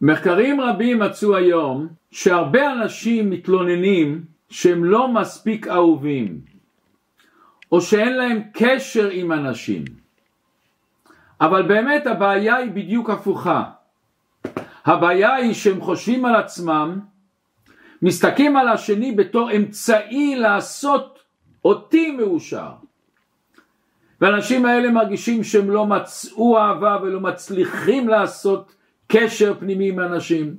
מחקרים רבים מצאו היום שהרבה אנשים מתלוננים שהם לא מספיק אהובים או שאין להם קשר עם אנשים. אבל באמת הבעיה היא בדיוק הפוכה. הבעיה היא שהם חושבים על עצמם מסתכלים על השני בתור אמצעי לעשות אותי מאושר. והאנשים האלה מרגישים שהם לא מצאו אהבה ולא מצליחים לעשות קשר פנימי עם אנשים.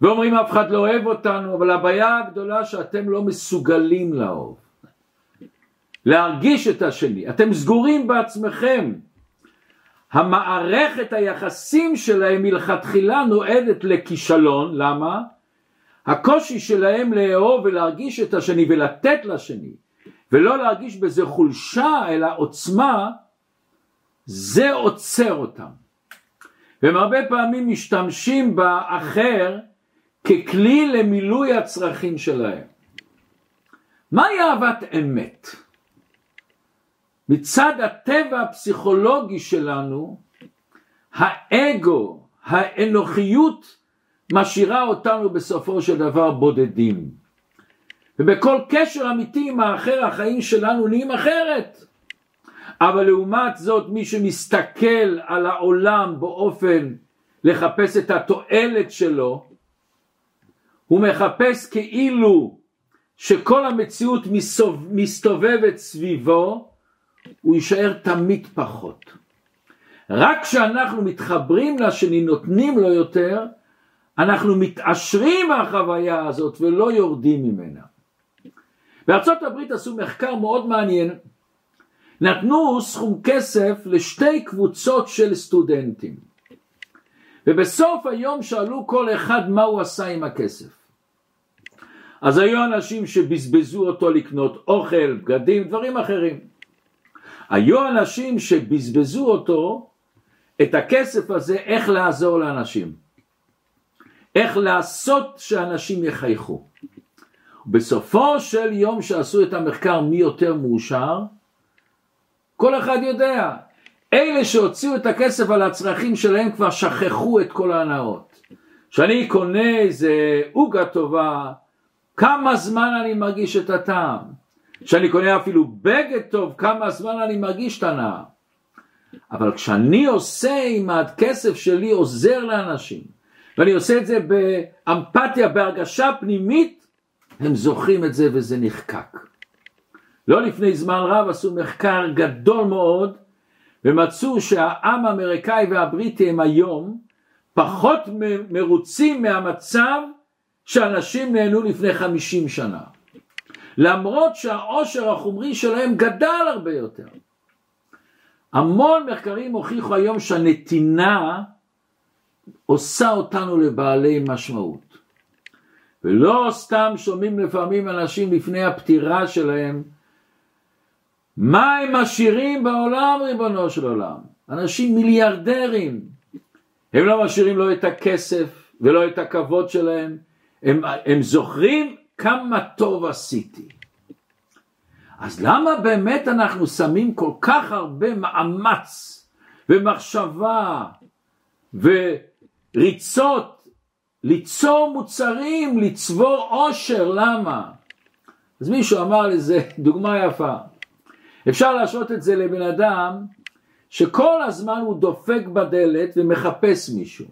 ואומרים אף אחד לא אוהב אותנו אבל הבעיה הגדולה שאתם לא מסוגלים לאהוב. להרגיש את השני. אתם סגורים בעצמכם. המערכת היחסים שלהם מלכתחילה נועדת לכישלון. למה? הקושי שלהם לאהוב ולהרגיש את השני ולתת לשני ולא להרגיש בזה חולשה אלא עוצמה זה עוצר אותם והם הרבה פעמים משתמשים באחר ככלי למילוי הצרכים שלהם. מהי אהבת אמת? מצד הטבע הפסיכולוגי שלנו, האגו, האנוכיות, משאירה אותנו בסופו של דבר בודדים. ובכל קשר אמיתי עם האחר החיים שלנו נהיים אחרת. אבל לעומת זאת מי שמסתכל על העולם באופן לחפש את התועלת שלו, הוא מחפש כאילו שכל המציאות מסתובבת סביבו, הוא יישאר תמיד פחות. רק כשאנחנו מתחברים לשני, נותנים לו יותר, אנחנו מתעשרים מהחוויה הזאת ולא יורדים ממנה. בארצות הברית עשו מחקר מאוד מעניין, נתנו סכום כסף לשתי קבוצות של סטודנטים. ובסוף היום שאלו כל אחד מה הוא עשה עם הכסף. אז היו אנשים שבזבזו אותו לקנות אוכל, בגדים, דברים אחרים. היו אנשים שבזבזו אותו את הכסף הזה איך לעזור לאנשים. איך לעשות שאנשים יחייכו. בסופו של יום שעשו את המחקר מי יותר מאושר כל אחד יודע. אלה שהוציאו את הכסף על הצרכים שלהם כבר שכחו את כל ההנאות. כשאני קונה איזה עוגה טובה, כמה זמן אני מרגיש את הטעם. כשאני קונה אפילו בגד טוב, כמה זמן אני מרגיש את הנאה. אבל כשאני עושה עם הכסף שלי עוזר לאנשים, ואני עושה את זה באמפתיה, בהרגשה פנימית, הם זוכרים את זה וזה נחקק. לא לפני זמן רב עשו מחקר גדול מאוד ומצאו שהעם האמריקאי והבריטי הם היום פחות מרוצים מהמצב שאנשים נהנו לפני חמישים שנה. למרות שהעושר החומרי שלהם גדל הרבה יותר. המון מחקרים הוכיחו היום שהנתינה עושה אותנו לבעלי משמעות. ולא סתם שומעים לפעמים אנשים לפני הפטירה שלהם מה הם משאירים בעולם ריבונו של עולם? אנשים מיליארדרים. הם לא משאירים לא את הכסף ולא את הכבוד שלהם, הם, הם זוכרים כמה טוב עשיתי. אז למה באמת אנחנו שמים כל כך הרבה מאמץ ומחשבה וריצות ליצור מוצרים, לצבור עושר, למה? אז מישהו אמר לזה דוגמה יפה, אפשר להשעות את זה לבן אדם שכל הזמן הוא דופק בדלת ומחפש מישהו.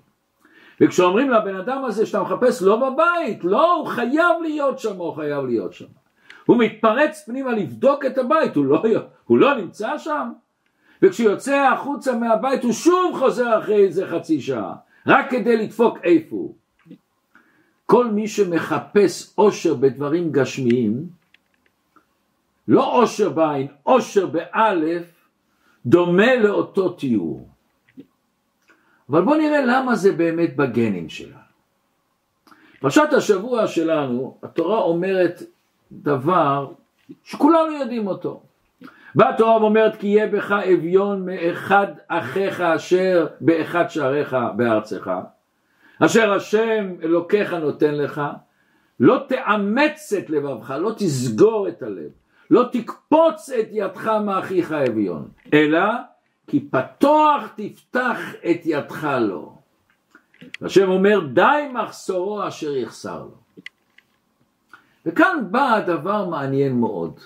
וכשאומרים לבן אדם הזה שאתה מחפש לא בבית, לא, הוא חייב להיות שם, הוא חייב להיות שם. הוא מתפרץ פנימה לבדוק את הבית, הוא לא, הוא לא נמצא שם. וכשהוא יוצא החוצה מהבית הוא שוב חוזר אחרי איזה חצי שעה, רק כדי לדפוק איפה הוא. כל מי שמחפש אושר בדברים גשמיים, לא עושר בעין, עושר באלף, דומה לאותו תיאור. אבל בואו נראה למה זה באמת בגנים שלנו. פרשת השבוע שלנו, התורה אומרת דבר שכולנו יודעים אותו. באה התורה ואומרת כי יהיה בך אביון מאחד אחיך אשר באחד שעריך בארצך, אשר השם אלוקיך נותן לך, לא תאמץ את לבבך, לא תסגור את הלב, לא תקפוץ את ידך מאחיך אביון, אלא כי פתוח תפתח את ידך לו. השם אומר די מחסורו אשר יחסר לו. וכאן בא הדבר מעניין מאוד.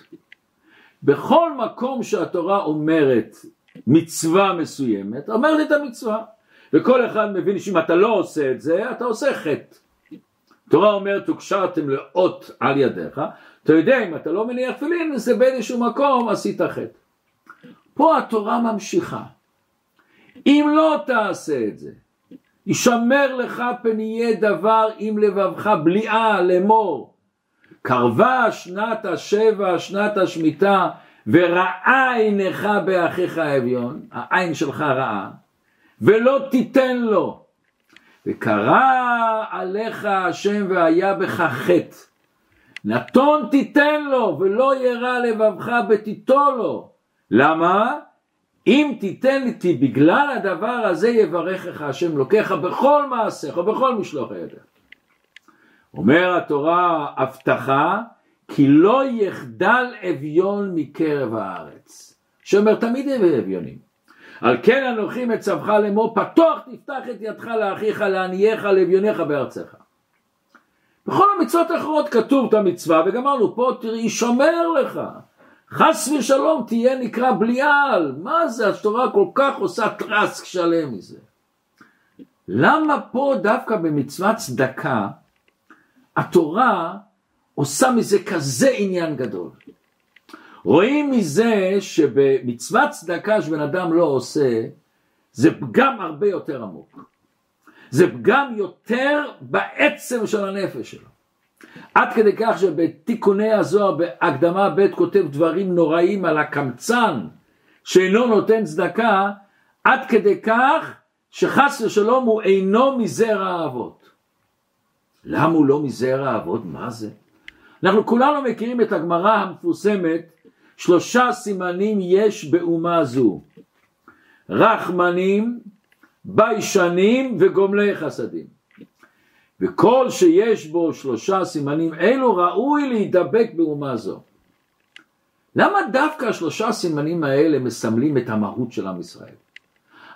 בכל מקום שהתורה אומרת מצווה מסוימת, אומרת את המצווה. וכל אחד מבין שאם אתה לא עושה את זה, אתה עושה חטא. התורה אומרת, הוקשרתם לאות על ידיך, אתה יודע, אם אתה לא מניח תפילין, זה באיזשהו מקום עשית חטא. פה התורה ממשיכה. אם לא תעשה את זה, ישמר לך פן יהיה דבר עם לבבך בליעה לאמור. קרבה שנת השבע, שנת השמיטה, ורעה עיניך באחיך האביון, העין שלך רעה, ולא תיתן לו. וקרא עליך השם והיה בך חטא. נתון תיתן לו ולא ירע לבבך בתיתו לו. למה? אם תיתן לי, בגלל הדבר הזה יברכך השם לוקח בכל מעשיך ובכל משלוח הידך. אומר התורה הבטחה כי לא יחדל אביון מקרב הארץ. שאומר תמיד אביונים. על כן אנוכי מצווך לאמור פתוח תפתח את ידך לאחיך לענייך לאביוניך בארצך. בכל המצוות האחרות כתוב את המצווה וגמרנו פה תראי יישמר לך. חס ושלום תהיה נקרא בליעל מה זה? התורה כל כך עושה טרסק שלם מזה. למה פה דווקא במצוות צדקה התורה עושה מזה כזה עניין גדול? רואים מזה שבמצוות צדקה שבן אדם לא עושה זה פגם הרבה יותר עמוק זה פגם יותר בעצם של הנפש שלו עד כדי כך שבתיקוני הזוהר בהקדמה ב' כותב דברים נוראים על הקמצן שאינו נותן צדקה עד כדי כך שחס ושלום הוא אינו מזרע האבות. למה הוא לא מזרע האבות? מה זה? אנחנו כולנו מכירים את הגמרא המפורסמת שלושה סימנים יש באומה זו רחמנים, ביישנים וגומלי חסדים וכל שיש בו שלושה סימנים אלו ראוי להידבק באומה זו. למה דווקא השלושה סימנים האלה מסמלים את המהות של עם ישראל?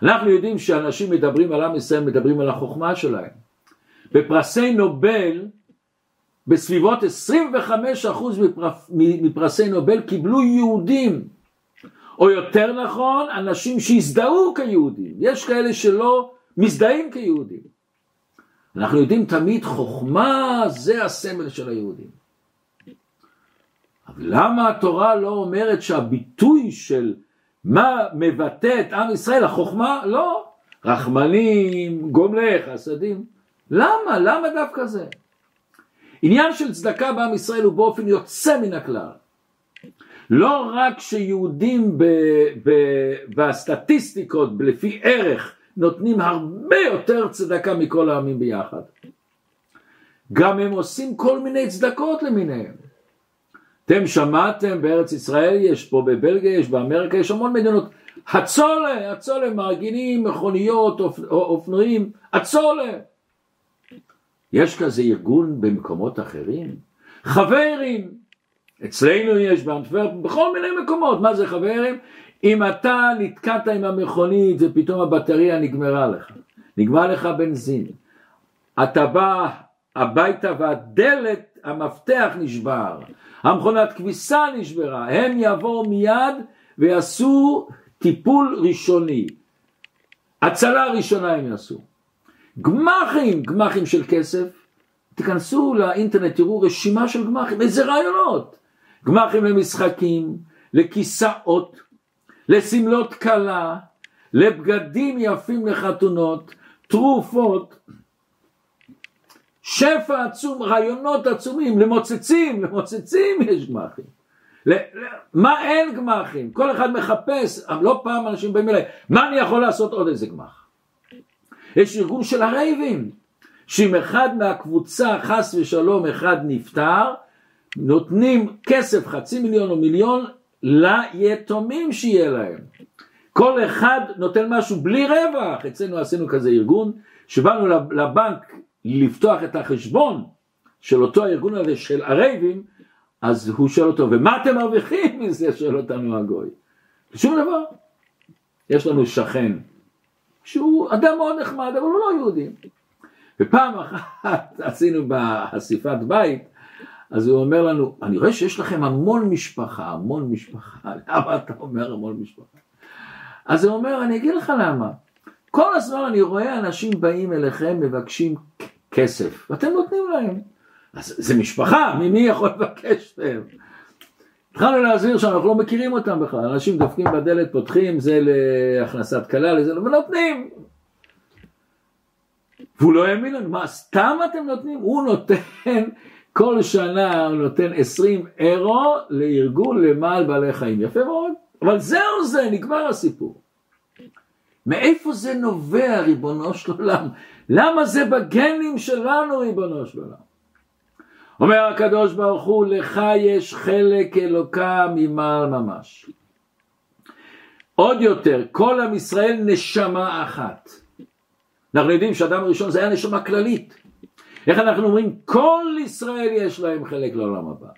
אנחנו יודעים שאנשים מדברים על עם ישראל, מדברים על החוכמה שלהם. בפרסי נובל, בסביבות 25% מפרסי נובל קיבלו יהודים, או יותר נכון, אנשים שהזדהו כיהודים. יש כאלה שלא מזדהים כיהודים. אנחנו יודעים תמיד חוכמה זה הסמל של היהודים. אבל למה התורה לא אומרת שהביטוי של מה מבטא את עם ישראל, החוכמה, לא, רחמנים, גומלי חסדים, למה? למה דווקא זה? עניין של צדקה בעם ישראל הוא באופן יוצא מן הכלל. לא רק שיהודים ב, ב, בסטטיסטיקות לפי ערך נותנים הרבה יותר צדקה מכל העמים ביחד. גם הם עושים כל מיני צדקות למיניהם. אתם שמעתם בארץ ישראל יש פה בבלגיה יש באמריקה יש המון מדינות הצולה הצולה מארגנים מכוניות אופ, אופנועים הצולה יש כזה ארגון במקומות אחרים חברים אצלנו יש באנטוורפ בכל מיני מקומות. מה זה חברים? אם אתה נתקעת עם המכונית ופתאום הבטריה נגמרה לך, נגמר לך בנזין, אתה בא הביתה והדלת, המפתח נשבר, המכונת כביסה נשברה, הם יבואו מיד ויעשו טיפול ראשוני, הצלה ראשונה הם יעשו. גמחים, גמחים של כסף, תיכנסו לאינטרנט, תראו רשימה של גמחים, איזה רעיונות. גמחים למשחקים, לכיסאות, לשמלות כלה, לבגדים יפים לחתונות, תרופות, שפע עצום, רעיונות עצומים, למוצצים, למוצצים יש גמחים. מה אין גמחים? כל אחד מחפש, לא פעם אנשים באים אליי, מה אני יכול לעשות עוד איזה גמח? יש ארגון של הרייבים, שאם אחד מהקבוצה חס ושלום אחד נפטר, נותנים כסף חצי מיליון או מיליון ליתומים שיהיה להם. כל אחד נותן משהו בלי רווח, אצלנו עשינו כזה ארגון, שבאנו לבנק לפתוח את החשבון של אותו הארגון הזה של הרייבים, אז הוא שואל אותו, ומה אתם מרוויחים מזה? שואל אותנו הגוי. שום דבר. יש לנו שכן, שהוא אדם מאוד נחמד, אבל הוא לא יהודי. ופעם אחת עשינו באסיפת בית, אז הוא אומר לנו, אני רואה שיש לכם המון משפחה, המון משפחה, למה אתה אומר המון משפחה? אז הוא אומר, אני אגיד לך למה. כל הזמן אני רואה אנשים באים אליכם, מבקשים כסף, ואתם נותנים להם. אז זה משפחה, ממי יכול לבקש מהם? התחלנו להסביר שאנחנו לא מכירים אותם בכלל, אנשים דופקים בדלת, פותחים, זה להכנסת כלה, לזה, ונותנים. והוא לא האמין לנו, מה, סתם אתם נותנים? הוא נותן, כל שנה הוא נותן 20 אירו לארגון למעל בעלי חיים, יפה מאוד, אבל זהו זה, נגמר הסיפור. מאיפה זה נובע, ריבונו של עולם? למה זה בגנים שלנו, ריבונו של עולם? אומר הקדוש ברוך הוא, לך יש חלק אלוקה ממעל ממש. עוד יותר, כל עם ישראל נשמה אחת. אנחנו יודעים שאדם הראשון זה היה נשמה כללית. איך אנחנו אומרים? כל ישראל יש להם חלק לעולם הבא.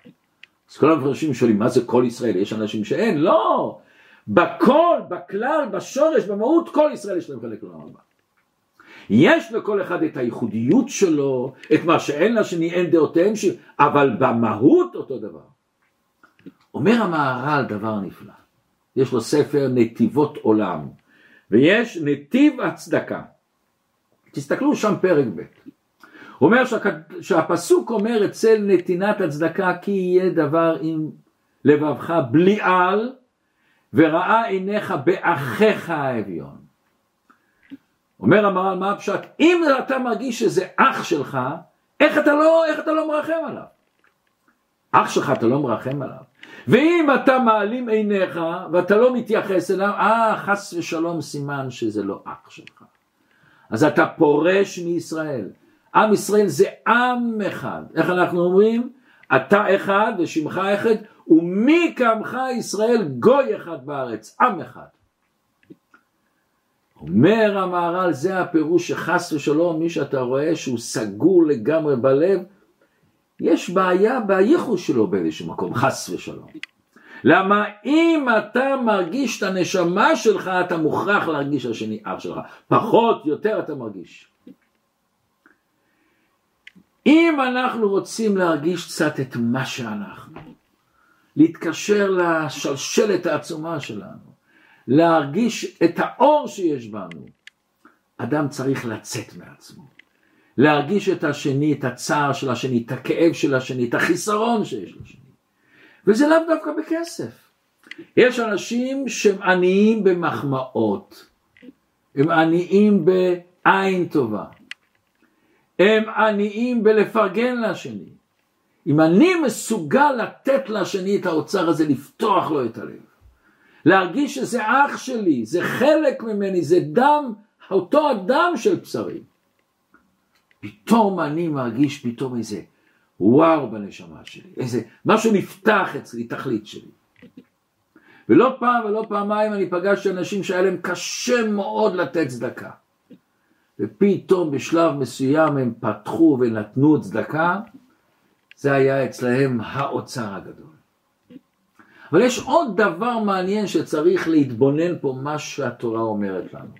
אז כל האנשים שואלים, מה זה כל ישראל? יש אנשים שאין? לא! בכל, בכלל, בשורש, במהות, כל ישראל יש להם חלק לעולם הבא. יש לכל אחד את הייחודיות שלו, את מה שאין לשני, אין דעותיהם של... אבל במהות אותו דבר. אומר המהר"ל דבר נפלא, יש לו ספר נתיבות עולם, ויש נתיב הצדקה. תסתכלו שם פרק ב'. אומר שהפסוק אומר אצל נתינת הצדקה כי יהיה דבר עם לבבך בלי על וראה עיניך באחיך האביון. אומר המר"ל מה הפשט? אם אתה מרגיש שזה אח שלך, איך אתה לא, איך אתה לא מרחם עליו? אח שלך אתה לא מרחם עליו. ואם אתה מעלים עיניך ואתה לא מתייחס אליו, אה חס ושלום סימן שזה לא אח שלך. אז אתה פורש מישראל. עם ישראל זה עם אחד. איך אנחנו אומרים? אתה אחד ושמך אחד, ומי קמך ישראל גוי אחד בארץ, עם אחד. אומר המהר"ל, זה הפירוש שחס ושלום, מי שאתה רואה שהוא סגור לגמרי בלב, יש בעיה בייחוס שלו באיזשהו מקום, חס ושלום. למה אם אתה מרגיש את הנשמה שלך, אתה מוכרח להרגיש השני אח שלך. פחות, יותר אתה מרגיש. אם אנחנו רוצים להרגיש קצת את מה שאנחנו, להתקשר לשלשלת העצומה שלנו, להרגיש את האור שיש בנו, אדם צריך לצאת מעצמו. להרגיש את השני, את הצער של השני, את הכאב של השני, את החיסרון שיש לשני. וזה לאו דווקא בכסף. יש אנשים שהם עניים במחמאות, הם עניים בעין טובה, הם עניים בלפרגן לשני. אם אני מסוגל לתת לשני את האוצר הזה, לפתוח לו את הלב, להרגיש שזה אח שלי, זה חלק ממני, זה דם, אותו הדם של בשרי. פתאום אני מרגיש פתאום איזה וואו בנשמה שלי, איזה משהו נפתח אצלי, תכלית שלי. ולא פעם ולא פעמיים אני פגשתי אנשים שהיה להם קשה מאוד לתת צדקה. ופתאום בשלב מסוים הם פתחו ונתנו צדקה, זה היה אצלהם האוצר הגדול. אבל יש עוד דבר מעניין שצריך להתבונן פה מה שהתורה אומרת לנו.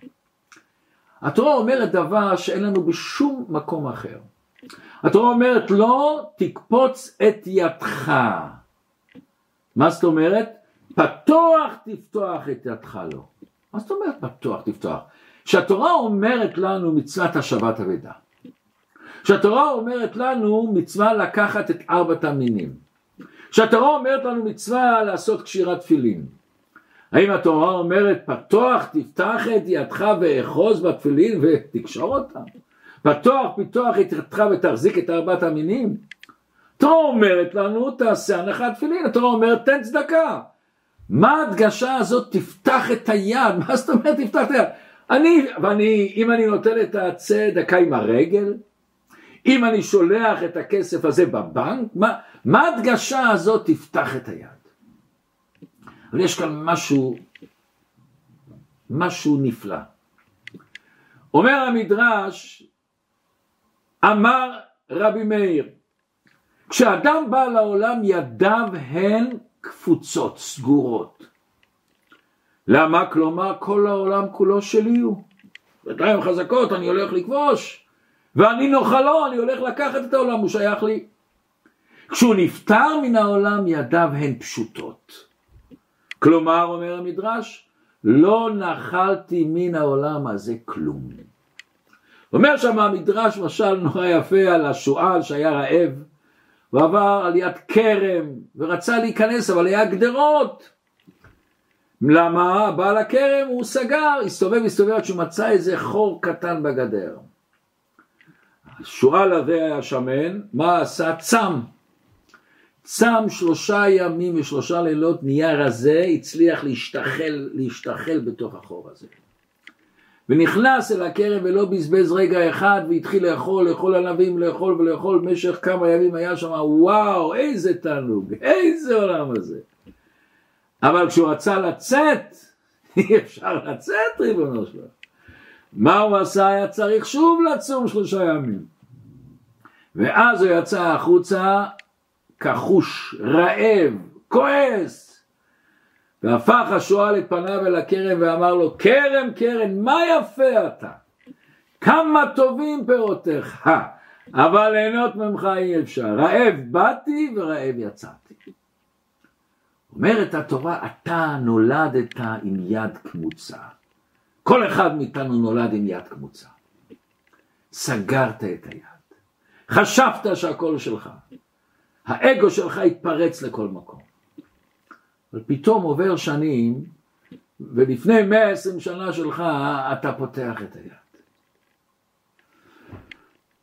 התורה אומרת דבר שאין לנו בשום מקום אחר. התורה אומרת לא תקפוץ את ידך. מה זאת אומרת? פתוח תפתוח את ידך לו. מה זאת אומרת פתוח תפתוח? שהתורה אומרת לנו מצוות השבת אבדה. שהתורה אומרת לנו מצווה לקחת את ארבעת המינים. שהתורה אומרת לנו מצווה לעשות קשירת תפילין. האם התורה אומרת פתוח תפתח את ידך ואחוז בתפילין ותקשור אותם? פתוח פתוח את ידך ותחזיק את ארבעת המינים? התורה אומרת לנו תעשה הנחת תפילין, התורה אומרת תן צדקה. מה ההדגשה הזאת תפתח את היד? מה זאת אומרת תפתח את היד? אני, ואני, אם אני נותן את הצדקה עם הרגל, אם אני שולח את הכסף הזה בבנק, מה, מה ההדגשה הזאת תפתח את היד? אבל יש כאן משהו, משהו נפלא. אומר המדרש, אמר רבי מאיר, כשאדם בא לעולם ידיו הן קפוצות, סגורות. למה? כלומר כל העולם כולו שלי הוא. ידיים חזקות אני הולך לכבוש, ואני נוחלו, אני הולך לקחת את העולם, הוא שייך לי. כשהוא נפטר מן העולם, ידיו הן פשוטות. כלומר, אומר המדרש, לא נחלתי מן העולם הזה כלום. אומר שם המדרש משל נורא יפה על השועל שהיה רעב, הוא עבר על יד כרם ורצה להיכנס אבל היה גדרות. למה? בעל הכרם הוא סגר, הסתובב הסתובב עד שהוא מצא איזה חור קטן בגדר. השועל הזה שמן, מה עשה? צם. צם שלושה ימים ושלושה לילות נהיה רזה, הצליח להשתחל, להשתחל בתוך החור הזה. ונכנס אל הכרם ולא בזבז רגע אחד והתחיל לאכול, לאכול ענבים, לאכול ולאכול במשך כמה ימים היה שם וואו איזה תענוג, איזה עולם הזה. אבל כשהוא רצה לצאת, אי אפשר לצאת ריבונו שלו. מה הוא עשה? היה צריך שוב לצום שלושה ימים. ואז הוא יצא החוצה כחוש, רעב, כועס, והפך השועל את פניו אל הכרם ואמר לו, כרם כרם, מה יפה אתה? כמה טובים פירותיך, אבל ליהנות ממך אי אפשר. רעב באתי ורעב יצאתי. אומרת התורה, אתה נולדת עם יד קמוצה. כל אחד מאיתנו נולד עם יד קמוצה. סגרת את היד. חשבת שהכל שלך. האגו שלך התפרץ לכל מקום. אבל פתאום עובר שנים, ולפני 120 שנה שלך אתה פותח את היד.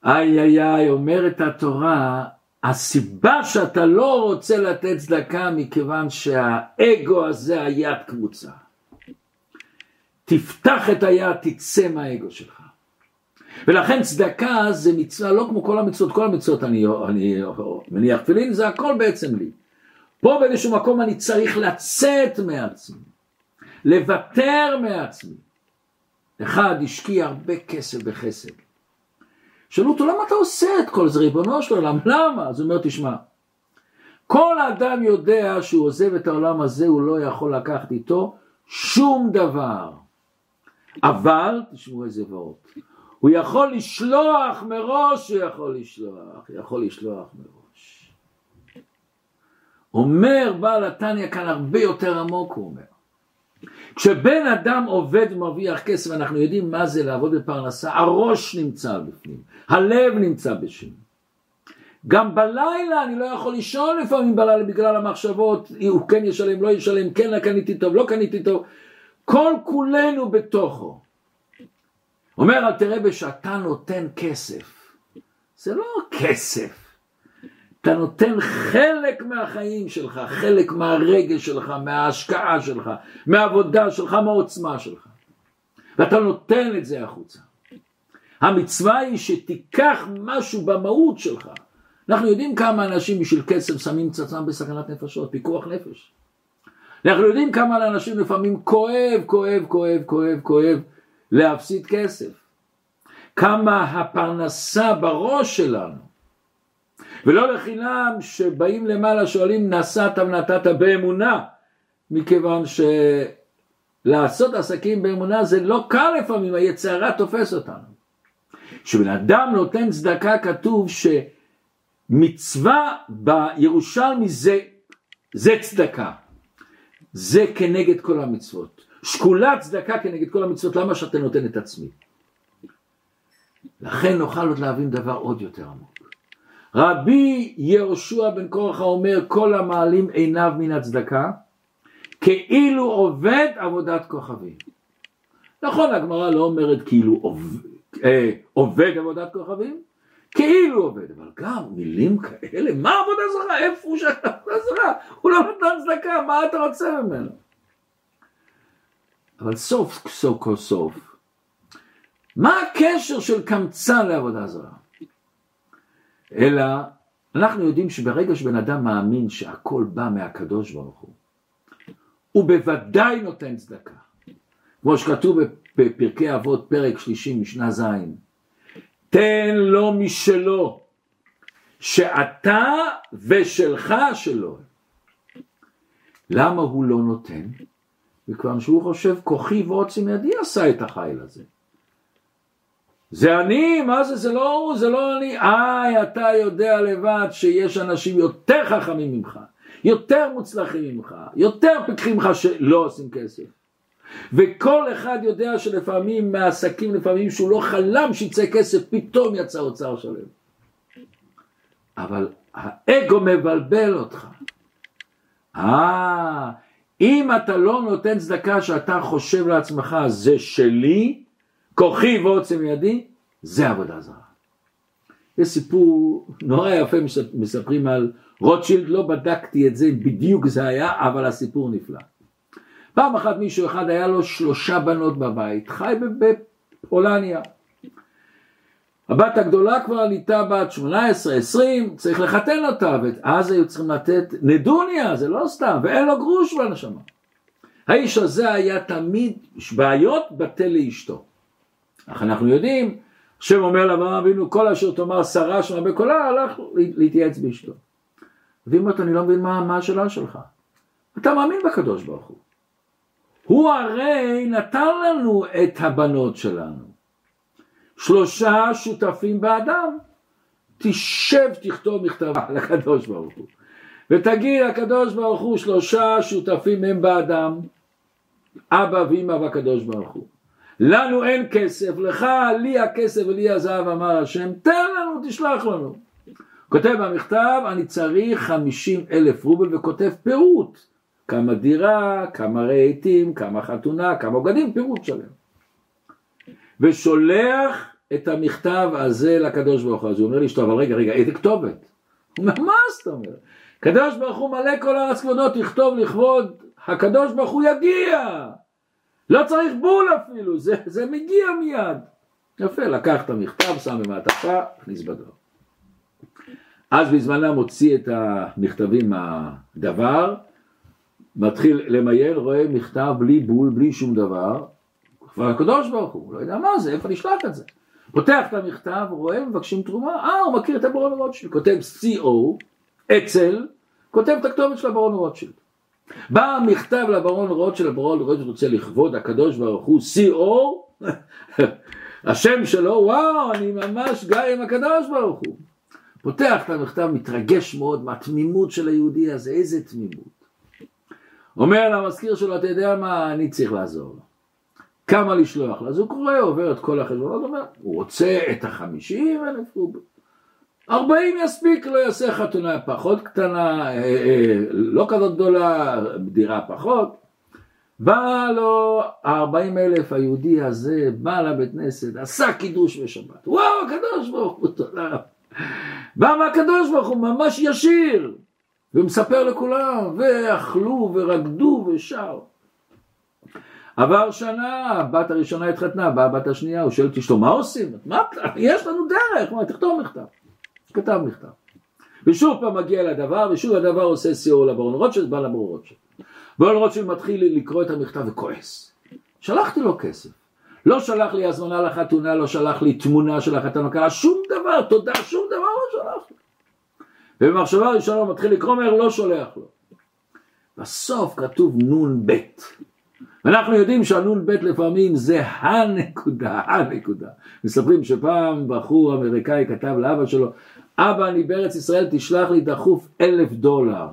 איי איי איי, אומרת התורה, הסיבה שאתה לא רוצה לתת צדקה מכיוון שהאגו הזה היד קבוצה. תפתח את היד, תצא מהאגו שלך. ולכן צדקה זה מצווה לא כמו כל המצוות, כל המצוות אני, אני מניח תפילין, זה הכל בעצם לי. פה באיזשהו מקום אני צריך לצאת מעצמי, לוותר מעצמי. אחד השקיע הרבה כסף בחסד. שאלו אותו למה אתה עושה את כל זה ריבונו של עולם למה? אז הוא אומר תשמע כל אדם יודע שהוא עוזב את העולם הזה הוא לא יכול לקחת איתו שום דבר אבל תשמעו איזה וורט הוא יכול לשלוח מראש הוא יכול לשלוח יכול לשלוח מראש אומר בעל התניא כאן הרבה יותר עמוק הוא אומר. כשבן אדם עובד ומרוויח כסף אנחנו יודעים מה זה לעבוד בפרנסה. הראש נמצא בפנים הלב נמצא בשם גם בלילה אני לא יכול לישון לפעמים בלילה בגלל המחשבות הוא כן ישלם לא ישלם כן קניתי טוב לא קניתי טוב. כל כולנו בתוכו. אומר אל תראה בשאתה נותן כסף. זה לא כסף אתה נותן חלק מהחיים שלך, חלק מהרגש שלך, מההשקעה שלך, מהעבודה שלך, מהעוצמה שלך. ואתה נותן את זה החוצה. המצווה היא שתיקח משהו במהות שלך. אנחנו יודעים כמה אנשים בשביל כסף שמים עצמם בסכנת נפשות, פיקוח נפש. אנחנו יודעים כמה אנשים לפעמים כואב, כואב, כואב, כואב, כואב להפסיד כסף. כמה הפרנסה בראש שלנו ולא לחינם שבאים למעלה שואלים נסעת ונתת באמונה? מכיוון שלעשות עסקים באמונה זה לא קל לפעמים היצרה תופס אותנו. כשבן אדם נותן צדקה כתוב שמצווה בירושלמי זה, זה צדקה. זה כנגד כל המצוות. שקולת צדקה כנגד כל המצוות. למה שאתה נותן את עצמי? לכן נוכל עוד להבין דבר עוד יותר עמוק רבי יהושע בן קורחה אומר כל המעלים עיניו מן הצדקה כאילו עובד עבודת כוכבים. נכון הגמרא לא אומרת כאילו עובד, אה, עובד עבודת כוכבים, כאילו עובד, אבל גם מילים כאלה, מה עבודה זרה? איפה הוא שאתה עבודה זרה? הוא לא נתן צדקה, מה אתה רוצה ממנו? אבל סוף סוף כל סוף, מה הקשר של קמצן לעבודה זרה? אלא אנחנו יודעים שברגע שבן אדם מאמין שהכל בא מהקדוש ברוך הוא, הוא בוודאי נותן צדקה. כמו שכתוב בפרקי אבות פרק שלישי משנה ז', תן לו משלו, שאתה ושלך שלו. למה הוא לא נותן? מכיוון שהוא חושב כוחי ועוצם ידי עשה את החיל הזה. זה אני, מה זה, זה לא הוא, זה לא אני. איי, אתה יודע לבד שיש אנשים יותר חכמים ממך, יותר מוצלחים ממך, יותר פיקחים ממך שלא עושים כסף. וכל אחד יודע שלפעמים מהעסקים, לפעמים שהוא לא חלם שיצא כסף, פתאום יצא אוצר שלם. אבל האגו מבלבל אותך. אה, אם אתה לא נותן צדקה שאתה חושב לעצמך, זה שלי, כוחי ועוצם ידי, זה עבודה זרה. יש סיפור נורא יפה מספרים על רוטשילד, לא בדקתי את זה, בדיוק זה היה, אבל הסיפור נפלא. פעם אחת מישהו אחד היה לו שלושה בנות בבית, חי בפולניה. הבת הגדולה כבר עליתה בת 18-20, צריך לחתן אותה, ואז היו צריכים לתת נדוניה, זה לא סתם, ואין לו גרוש בנשמה. האיש הזה היה תמיד בעיות בטל לאשתו. אך אנחנו יודעים, השם אומר לאברהם אבינו, כל אשר תאמר שרה שמה בקולה, הלך להתייעץ באשתו. ואם אתה, אני לא מבין מה, מה השאלה שלך. אתה מאמין בקדוש ברוך הוא. הוא הרי נתן לנו את הבנות שלנו. שלושה שותפים באדם. תשב תכתוב מכתבה לקדוש ברוך הוא. ותגיד לקדוש ברוך הוא שלושה שותפים הם באדם. אבא ואמא והקדוש ברוך הוא. לנו אין כסף, לך לי הכסף ולי הזהב אמר השם, תן לנו, תשלח לנו. כותב במכתב, אני צריך חמישים אלף רובל וכותב פירוט. כמה דירה, כמה רהיטים, כמה חתונה, כמה בגדים, פירוט שלם. ושולח את המכתב הזה לקדוש ברוך הוא. אז הוא אומר לי, אבל רגע, רגע, איזה כתובת? הוא אומר, מה זאת אומרת? קדוש ברוך הוא מלא כל הארץ כבודו, תכתוב לכבוד הקדוש ברוך הוא יגיע. לא צריך בול אפילו, זה, זה מגיע מיד. יפה, לקח את המכתב, שם במעטפה, הכניס בדבר. אז בזמנם הוציא את המכתבים מהדבר, מתחיל למיין, רואה מכתב בלי בול, בלי שום דבר, כבר הקדוש ברוך הוא, לא יודע מה זה, איפה נשלח את זה. פותח את המכתב, רואה, מבקשים תרומה, אה, הוא מכיר את הברון רוטשילד, כותב CO, אצל, כותב את הכתובת של הברון רוטשילד. בא המכתב לברון רוטשילד, הברון רוטשילד רוצה לכבוד הקדוש ברוך הוא, CO, השם שלו, וואו, אני ממש גר עם הקדוש ברוך הוא. פותח את המכתב, מתרגש מאוד מהתמימות של היהודי הזה, איזה תמימות. אומר למזכיר שלו, אתה יודע מה, אני צריך לעזור לו. כמה לשלוח לו? אז הוא קורא, עובר את כל החשבונות, אומר, הוא רוצה את החמישים אלף רובל. ארבעים יספיק, לא יעשה חתונה פחות קטנה, אה, אה, לא כזאת גדולה, דירה פחות. בא לו הארבעים אלף היהודי הזה, בא לבית כנסת, עשה קידוש בשבת. וואו, הקדוש ברוך הוא, תודה. בא מהקדוש ברוך הוא, ממש ישיר. ומספר לכולם, ואכלו ורקדו ושרו. עבר שנה, הבת הראשונה התחתנה, באה הבת השנייה, הוא שואל את אשתו, מה עושים? מה, יש לנו דרך, מה, תכתוב מכתב. כתב מכתב. ושוב פעם מגיע לדבר, ושוב הדבר עושה סיור לברון רוטשילד, בא לברון רוטשילד. ברון רוטשילד מתחיל לקרוא את המכתב וכועס. שלחתי לו כסף. לא שלח לי הזמנה לחתונה, לא שלח לי תמונה של החתן הקלה, שום דבר, תודה, שום דבר לא שלח לי. ובמחשבה ראשונה הוא מתחיל לקרוא, אומר לא שולח לו. בסוף כתוב נ"ב. ואנחנו יודעים שהנ"ב לפעמים זה הנקודה, הנקודה. מספרים שפעם בחור אמריקאי כתב לאבא שלו, אבא אני בארץ ישראל תשלח לי דחוף אלף דולר.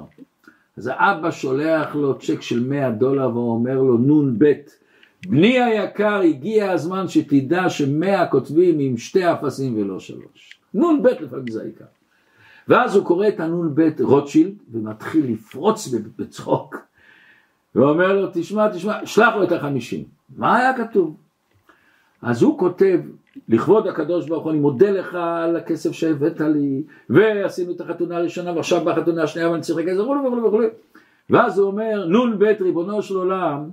אז האבא שולח לו צ'ק של מאה דולר ואומר לו נ"ב בני היקר הגיע הזמן שתדע שמאה כותבים עם שתי אפסים ולא שלוש. נ"ב לפעמים זה העיקר. ואז הוא קורא את הנ"ב רוטשילד ומתחיל לפרוץ בצחוק ואומר לו תשמע תשמע שלח לו את החמישים מה היה כתוב? אז הוא כותב לכבוד הקדוש ברוך הוא אני מודה לך על הכסף שהבאת לי ועשינו את החתונה הראשונה ועכשיו בחתונה השנייה ואני צריך כסף וכו' וכו' וכו' ואז הוא אומר נ"ב ריבונו של עולם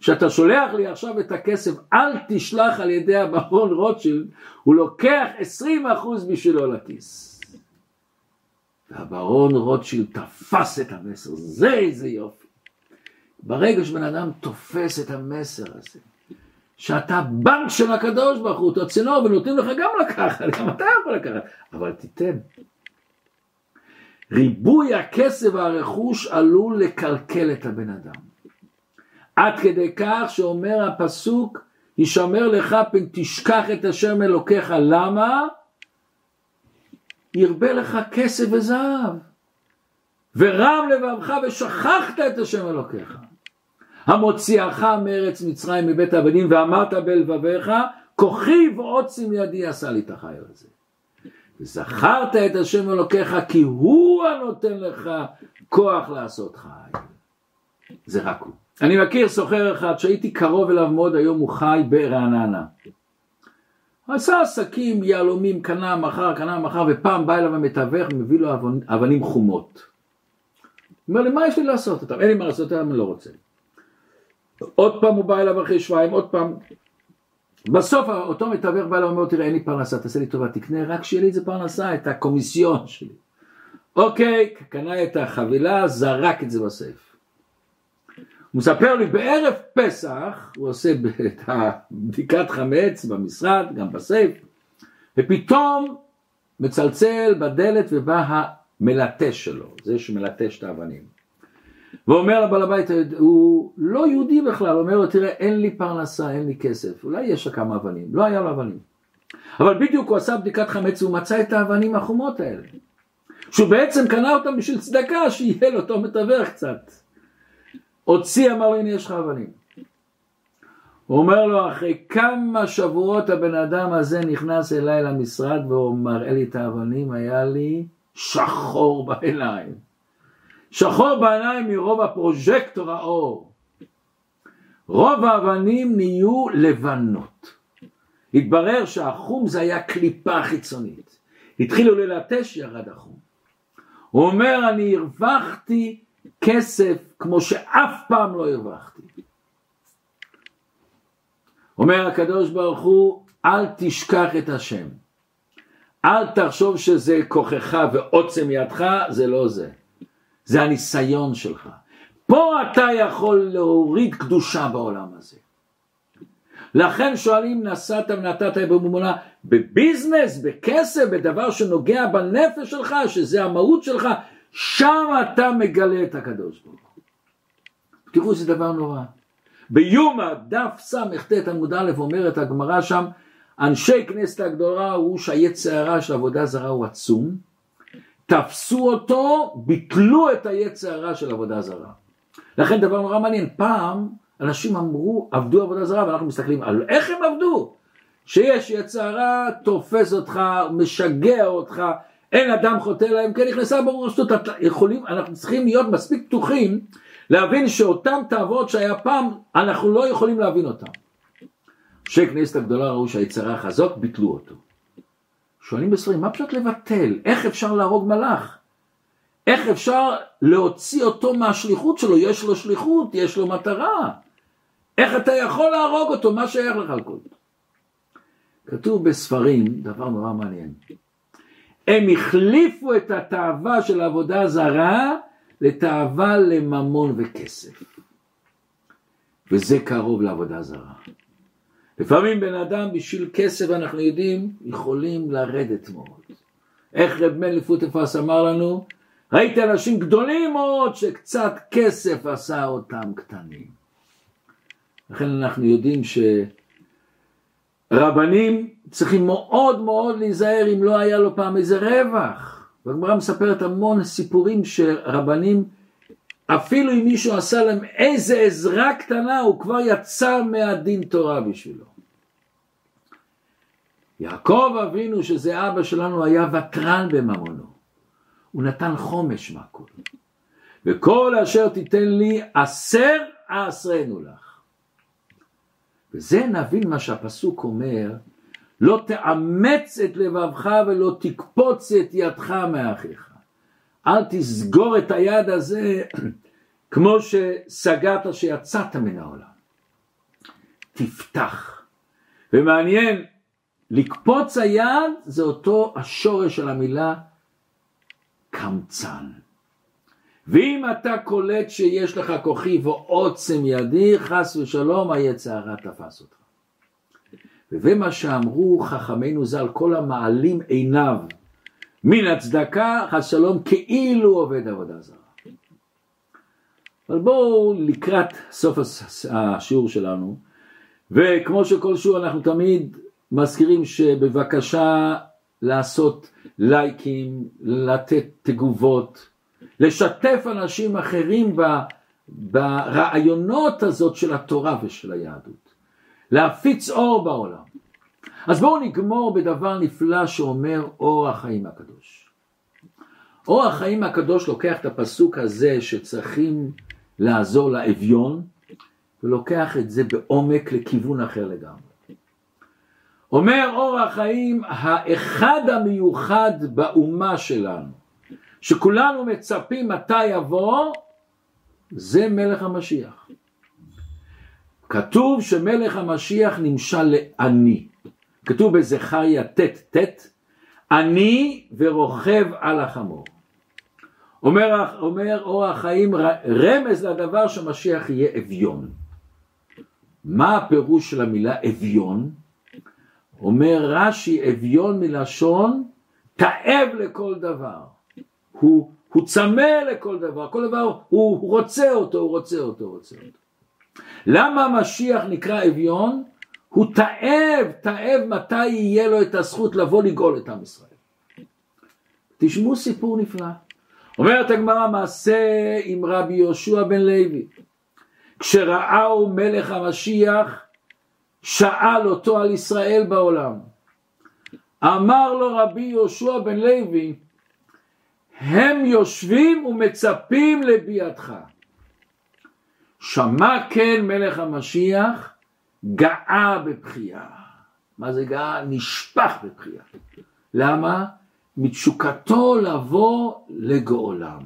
שאתה שולח לי עכשיו את הכסף אל תשלח על ידי הברון רוטשילד הוא לוקח עשרים אחוז בשבילו לכיס והברון רוטשילד תפס את המסר, זה איזה יופי. ברגע שבן אדם תופס את המסר הזה, שאתה בנק של הקדוש ברוך הוא, אתה צינור ונותנים לך גם לקחת, גם אתה יכול לקחת, אבל תיתן. ריבוי הכסף והרכוש עלול לקלקל את הבן אדם. עד כדי כך שאומר הפסוק ישמר לך פן תשכח את השם אלוקיך, למה? ירבה לך כסף וזהב, ורם לבבך ושכחת את השם אלוקיך. המוציאך מארץ מצרים מבית העבדים ואמרת בלבביך כוחי ועוצם ידי עשה לי את החיל הזה. וזכרת את השם אלוקיך כי הוא הנותן לך כוח לעשות חי. זה רק הוא. אני מכיר סוחר אחד שהייתי קרוב אליו מאוד, היום הוא חי ברעננה. עשה עסקים, יהלומים, קנה, מחר, קנה, מחר, ופעם בא אליו המתווך ומביא לו אבנים חומות. אומר לי, מה יש לי לעשות אותם? אין לי מה לעשות אותם, אני לא רוצה. עוד פעם הוא בא אליו אחרי שבועיים, עוד פעם. בסוף אותו מתווך בא אליו ואומר, תראה, אין לי פרנסה, תעשה לי טובה, תקנה רק שיהיה לי איזה פרנסה, את הקומיסיון שלי. אוקיי, קנה את החבילה, זרק את זה בסייף. הוא מספר לי בערב פסח, הוא עושה את הבדיקת חמץ במשרד, גם בסייף, ופתאום מצלצל בדלת ובא המלטש שלו, זה שמלטש את האבנים. ואומר לבעל הבית, הוא לא יהודי בכלל, אומר לו, תראה, אין לי פרנסה, אין לי כסף, אולי יש לה כמה אבנים, לא היה לו אבנים. אבל בדיוק הוא עשה בדיקת חמץ, הוא מצא את האבנים החומות האלה. שהוא בעצם קנה אותם בשביל צדקה, שיהיה לו אותו מתווך קצת. הוציא, אמר לו, הנה יש לך אבנים. הוא אומר לו, אחרי כמה שבועות הבן אדם הזה נכנס אליי למשרד והוא מראה לי את האבנים, היה לי שחור בעיניים. שחור בעיניים מרוב הפרוז'קטור האור. רוב האבנים נהיו לבנות. התברר שהחום זה היה קליפה חיצונית. התחילו ללטש, ירד החום. הוא אומר, אני הרווחתי כסף כמו שאף פעם לא הרווחתי. אומר הקדוש ברוך הוא, אל תשכח את השם. אל תחשוב שזה כוחך ועוצם ידך, זה לא זה. זה הניסיון שלך. פה אתה יכול להוריד קדושה בעולם הזה. לכן שואלים נסעת ונתת בממונה בביזנס, בכסף, בדבר שנוגע בנפש שלך, שזה המהות שלך, שם אתה מגלה את הקדוש ברוך הוא. תראו איזה דבר נורא. ביומא דף סט עמוד א' אומרת הגמרא שם אנשי כנסת הגדולה הוא שהיצר הרע של עבודה זרה הוא עצום תפסו אותו ביטלו את היצר הרע של עבודה זרה לכן דבר נורא מעניין פעם אנשים אמרו עבדו עבודה זרה ואנחנו מסתכלים על איך הם עבדו שיש יצר הרע תופס אותך משגע אותך אין אדם חוטא להם כן נכנסה ברור השטות, יכולים, אנחנו צריכים להיות מספיק פתוחים להבין שאותם תאוות שהיה פעם, אנחנו לא יכולים להבין אותם. אנשי כנסת הגדולה ראו שהיצרה חזוק, ביטלו אותו. שואלים בספרים, מה פשוט לבטל? איך אפשר להרוג מלאך? איך אפשר להוציא אותו מהשליחות שלו? יש לו שליחות, יש לו מטרה. איך אתה יכול להרוג אותו? מה שייך לך על כל זה? כתוב בספרים דבר נורא מעניין. הם החליפו את התאווה של עבודה זרה לתאווה לממון וכסף. וזה קרוב לעבודה זרה. לפעמים בן אדם בשביל כסף אנחנו יודעים יכולים לרדת מאוד. איך רב מן לפוטפס אמר לנו? ראיתי אנשים גדולים מאוד שקצת כסף עשה אותם קטנים. לכן אנחנו יודעים שרבנים צריכים מאוד מאוד להיזהר אם לא היה לו פעם איזה רווח. והגמרא מספרת המון סיפורים שרבנים, אפילו אם מישהו עשה להם איזה עזרה קטנה, הוא כבר יצא מהדין תורה בשבילו. יעקב אבינו, שזה אבא שלנו, היה ותרן בממונו. הוא נתן חומש מהכל. וכל אשר תיתן לי, עשר אעשרנו לך. וזה נבין מה שהפסוק אומר, לא תאמץ את לבבך ולא תקפוץ את ידך מאחיך. אל תסגור את היד הזה כמו שסגרת שיצאת מן העולם. תפתח. ומעניין, לקפוץ היד זה אותו השורש של המילה קמצן. ואם אתה קולט שיש לך כוחי ועוצם ידי, חס ושלום היצרה תפס אותך. וזה מה שאמרו חכמינו ז"ל, כל המעלים עיניו מן הצדקה, חס שלום, כאילו עובד עבודה זרה. אבל בואו לקראת סוף השיעור שלנו, וכמו שכל שיעור אנחנו תמיד מזכירים שבבקשה לעשות לייקים, לתת תגובות, לשתף אנשים אחרים ב, ברעיונות הזאת של התורה ושל היהדות, להפיץ אור בעולם. אז בואו נגמור בדבר נפלא שאומר אור החיים הקדוש. אור החיים הקדוש לוקח את הפסוק הזה שצריכים לעזור לאביון ולוקח את זה בעומק לכיוון אחר לגמרי. אומר אור החיים האחד המיוחד באומה שלנו שכולנו מצפים מתי יבוא זה מלך המשיח. כתוב שמלך המשיח נמשל לעני. כתוב בזכריה ט' ט', אני ורוכב על החמור. אומר, אומר אור החיים רמז לדבר שמשיח יהיה אביון. מה הפירוש של המילה אביון? אומר רש"י אביון מלשון תאב לכל דבר. הוא, הוא צמא לכל דבר, כל דבר הוא, הוא רוצה אותו, הוא רוצה אותו, הוא רוצה אותו. למה משיח נקרא אביון? הוא תאב, תאב מתי יהיה לו את הזכות לבוא לגאול את עם ישראל. תשמעו סיפור נפלא. אומרת הגמרא מעשה עם רבי יהושע בן לוי. כשראהו מלך המשיח שאל אותו על ישראל בעולם. אמר לו רבי יהושע בן לוי הם יושבים ומצפים לביאתך. שמע כן מלך המשיח גאה בבכייה. מה זה גאה? נשפך בבכייה. למה? מתשוקתו לבוא לגאולם.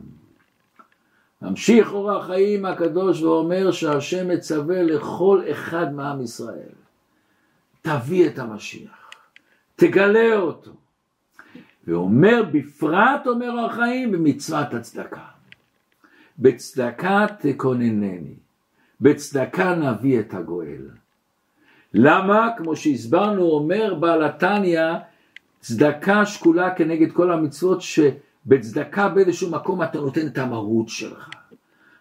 ממשיך אור החיים הקדוש ואומר שהשם מצווה לכל אחד מעם ישראל. תביא את המשיח, תגלה אותו. ואומר בפרט אומר אור החיים במצוות הצדקה. בצדקה תכוננני, בצדקה נביא את הגואל. למה? כמו שהסברנו, אומר בעל התניא, צדקה שקולה כנגד כל המצוות שבצדקה באיזשהו מקום אתה נותן את המרות שלך.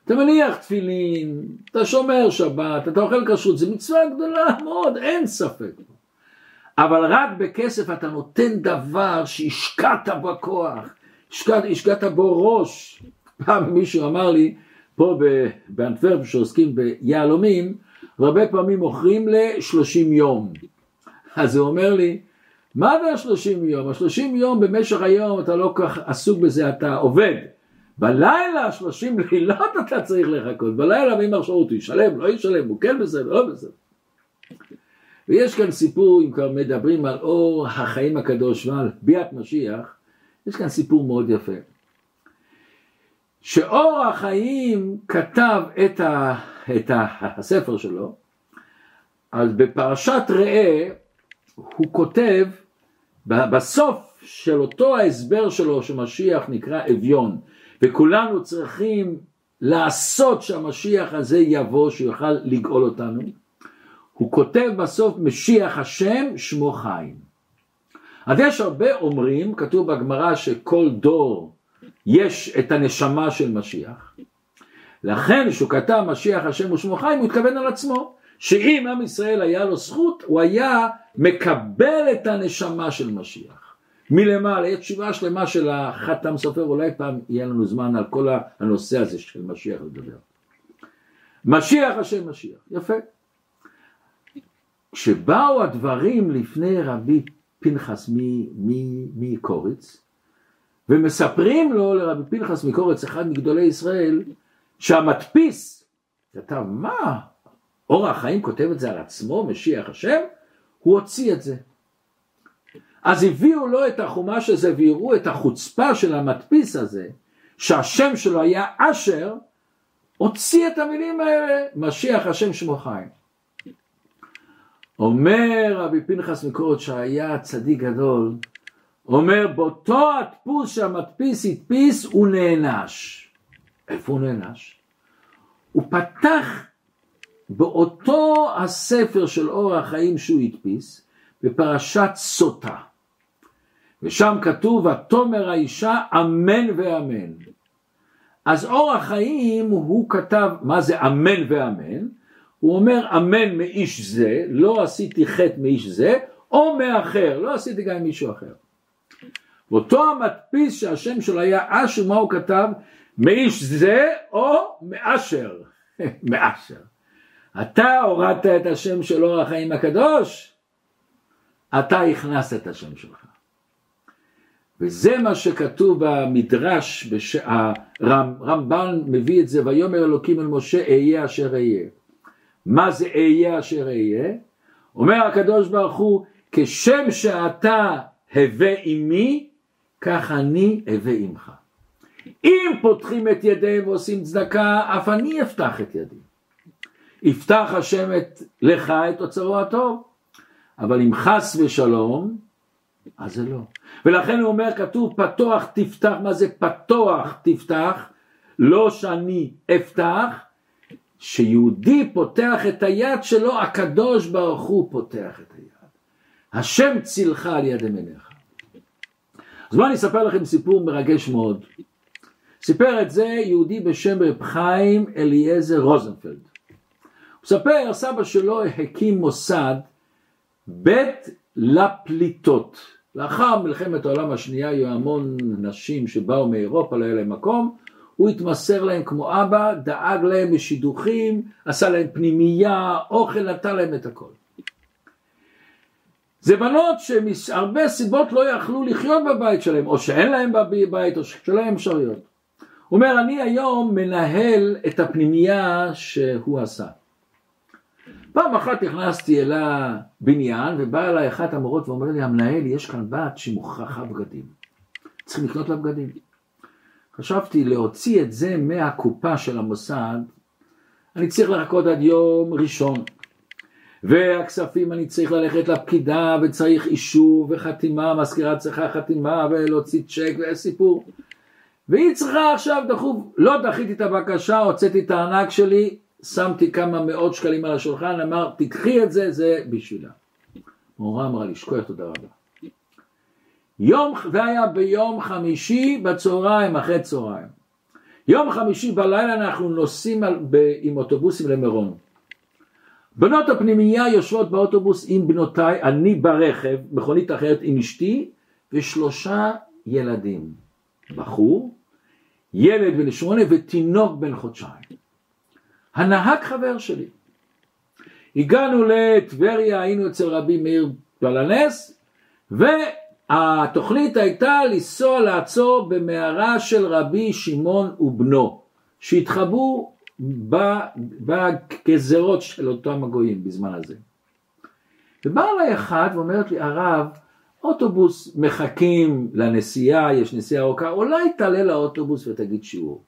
אתה מניח תפילין, אתה שומר שבת, אתה אוכל כשרות, זו מצווה גדולה מאוד, אין ספק. אבל רק בכסף אתה נותן דבר שהשקעת בכוח, השקעת, השקעת בו ראש. פעם מישהו אמר לי, פה באנטוורפ שעוסקים ביהלומים, והרבה פעמים מוכרים ל-30 יום. אז הוא אומר לי, מה זה ה-30 יום? ה-30 יום במשך היום אתה לא כך עסוק בזה, אתה עובד. בלילה 30 לילות אתה צריך לחכות, בלילה מרשאות הוא ישלם, לא ישלם, הוא כן בסדר, לא בסדר. ויש כאן סיפור, אם כבר מדברים על אור החיים הקדוש ועל ביאת משיח, יש כאן סיפור מאוד יפה. שאור החיים כתב את, ה, את ה, הספר שלו, אז בפרשת ראה הוא כותב בסוף של אותו ההסבר שלו שמשיח נקרא אביון וכולנו צריכים לעשות שהמשיח הזה יבוא שיוכל לגאול אותנו הוא כותב בסוף משיח השם שמו חיים אז יש הרבה אומרים כתוב בגמרא שכל דור יש את הנשמה של משיח. לכן כתב משיח השם ושמו חיים הוא התכוון על עצמו שאם עם ישראל היה לו זכות הוא היה מקבל את הנשמה של משיח מלמעלה, יש תשובה שלמה של החתם סופר, אולי פעם יהיה לנו זמן על כל הנושא הזה של משיח לדבר. משיח השם משיח, יפה. כשבאו הדברים לפני רבי פנחס מקוריץ, ומספרים לו לרבי פנחס מקורץ, אחד מגדולי ישראל, שהמדפיס כתב, מה? אור החיים כותב את זה על עצמו, משיח השם? הוא הוציא את זה. אז הביאו לו את החומש הזה ויראו את החוצפה של המדפיס הזה, שהשם שלו היה אשר, הוציא את המילים האלה, משיח השם שמו חיים. אומר רבי פנחס מקורת שהיה צדיק גדול, אומר באותו הדפוס שהמדפיס הדפיס הוא נענש. איפה הוא נענש? הוא פתח באותו הספר של אור החיים שהוא הדפיס, בפרשת סוטה. ושם כתוב, ותאמר האישה אמן ואמן. אז אור החיים הוא כתב, מה זה אמן ואמן? הוא אומר אמן מאיש זה, לא עשיתי חטא מאיש זה, או מאחר, לא עשיתי גם מישהו אחר. ואותו המדפיס שהשם שלו היה אשר, מה הוא כתב? מאיש זה או מאשר, מאשר. אתה הורדת את השם של אור החיים הקדוש, אתה הכנסת את השם שלך. וזה מה שכתוב במדרש, בש... הרמב"ן מביא את זה, ויאמר אלוקים אל משה אהיה אשר אהיה. מה זה אהיה אשר אהיה? אומר הקדוש ברוך הוא, כשם שאתה הווה עמי, כך אני הווה עמך. אם פותחים את ידיהם ועושים צדקה, אף אני אפתח את ידי. יפתח השם את, לך את אוצרו הטוב, אבל אם חס ושלום, אז זה לא. ולכן הוא אומר, כתוב פתוח תפתח, מה זה פתוח תפתח? לא שאני אפתח, שיהודי פותח את היד שלו, הקדוש ברוך הוא פותח את היד. השם צילך על יד ימיניך. אז בואו אני אספר לכם סיפור מרגש מאוד. סיפר את זה יהודי בשם רב חיים אליעזר רוזנפלד. הוא מספר, סבא שלו הקים מוסד בית לפליטות. לאחר מלחמת העולם השנייה היו המון נשים שבאו מאירופה, לא היה להם מקום, הוא התמסר להם כמו אבא, דאג להם בשידוכים, עשה להם פנימייה, אוכל, נתן להם את הכל. זה בנות שמהרבה סיבות לא יכלו לחיות בבית שלהם, או שאין להם בבית, או שאין להם אפשרויות. הוא אומר, אני היום מנהל את הפנימייה שהוא עשה. פעם אחת נכנסתי אל הבניין ובאה אליי אחת המורות ואומרת לי המנהל יש כאן בת שמוכרחה בגדים צריכים לקנות לה בגדים חשבתי להוציא את זה מהקופה של המוסד אני צריך לחכות עד יום ראשון והכספים אני צריך ללכת לפקידה וצריך אישור וחתימה, מזכירה צריכה חתימה ולהוציא צ'ק וסיפור והיא צריכה עכשיו דחוף, לא דחיתי את הבקשה, הוצאתי את הארנק שלי, שמתי כמה מאות שקלים על השולחן, אמר תקחי את זה, זה בשבילה. מורה אמרה לי, שכוח תודה רבה. יום, זה היה ביום חמישי בצהריים, אחרי צהריים. יום חמישי בלילה אנחנו נוסעים על, ב, עם אוטובוסים למירון. בנות הפנימייה יושבות באוטובוס עם בנותיי, אני ברכב, מכונית אחרת עם אשתי ושלושה ילדים. בחור, ילד בן שמונה ותינוק בן חודשיים. הנהג חבר שלי. הגענו לטבריה, היינו אצל רבי מאיר בלנס, והתוכנית הייתה לנסוע לעצור במערה של רבי שמעון ובנו, שהתחבאו בגזרות של אותם הגויים בזמן הזה. ובא אליי אחד ואומרת לי, הרב, אוטובוס מחכים לנסיעה, יש נסיעה ארוכה, אולי תעלה לאוטובוס ותגיד שיעור.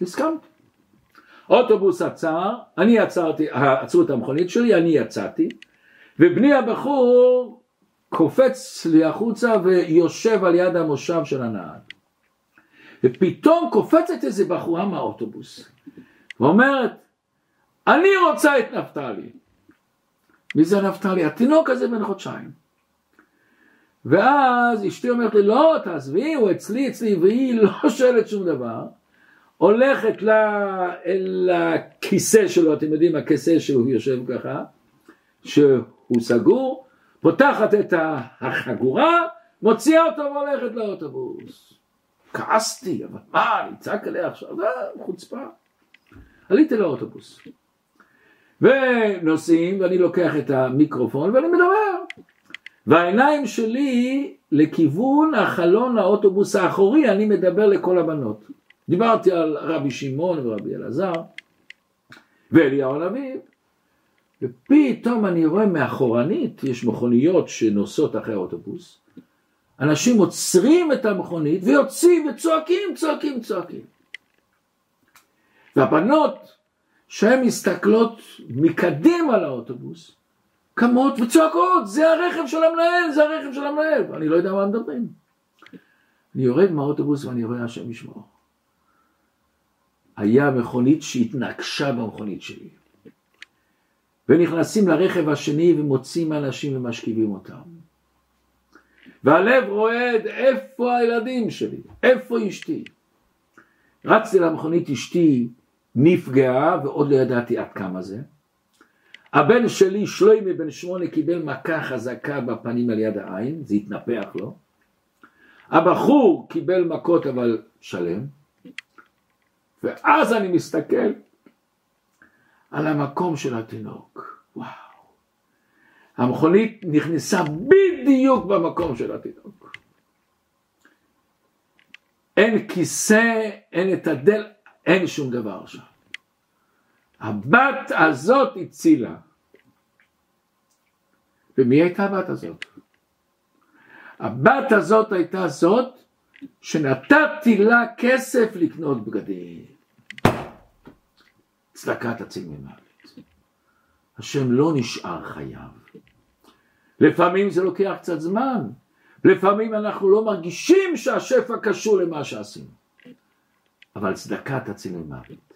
הסכמתי. אוטובוס עצר, אני עצרתי, עצרו את המכונית שלי, אני יצאתי, ובני הבחור קופץ לי החוצה ויושב על יד המושב של הנהג. ופתאום קופצת איזה בחורה מהאוטובוס, ואומרת, אני רוצה את נפתלי. מי זה נפתלי? התינוק הזה בן חודשיים. ואז אשתי אומרת לי, לא, תעזבי, הוא אצלי, אצלי, והיא לא שואלת שום דבר. הולכת לה, אל הכיסא שלו, אתם יודעים, הכיסא שהוא יושב ככה, שהוא סגור, פותחת את החגורה, מוציאה אותו והולכת לאוטובוס. כעסתי, אבל מה, אני צעק עליה עכשיו, אה, חוצפה. עליתי לאוטובוס. ונוסעים, ואני לוקח את המיקרופון ואני מדבר. והעיניים שלי לכיוון החלון האוטובוס האחורי, אני מדבר לכל הבנות. דיברתי על רבי שמעון ורבי אלעזר ואליהו הנביא ופתאום אני רואה מאחורנית יש מכוניות שנוסעות אחרי האוטובוס אנשים עוצרים את המכונית ויוצאים וצועקים צועקים צועקים והבנות שהן מסתכלות מקדימה לאוטובוס קמות וצועקות זה הרכב של המנהל זה הרכב של המנהל ואני לא יודע מה מדברים אני יורד מהאוטובוס ואני רואה השם ישמור היה מכונית שהתנגשה במכונית שלי. ונכנסים לרכב השני ומוצאים אנשים ומשכיבים אותם. והלב רועד, איפה הילדים שלי? איפה אשתי? רצתי למכונית אשתי, נפגעה, ועוד לא ידעתי עד כמה זה. הבן שלי שלוימי בן שמונה קיבל מכה חזקה בפנים על יד העין, זה התנפח לו. הבחור קיבל מכות אבל שלם. ואז אני מסתכל על המקום של התינוק. וואו. המכונית נכנסה בדיוק במקום של התינוק. אין כיסא, אין את הדל, אין שום דבר שם. הבת הזאת הצילה. ומי הייתה הבת הזאת? הבת הזאת הייתה זאת שנתתי לה כסף לקנות בגדים. צדקה תציל ממוות. השם לא נשאר חייב. לפעמים זה לוקח קצת זמן, לפעמים אנחנו לא מרגישים שהשפע קשור למה שעשינו. אבל צדקה תציל ממוות.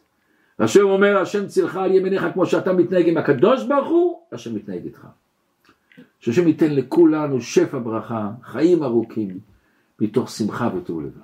והשם אומר, השם צילך על ימיניך כמו שאתה מתנהג עם הקדוש ברוך הוא, השם מתנהג איתך. שהשם ייתן לכולנו שפע ברכה, חיים ארוכים, מתוך שמחה וטוב לבב.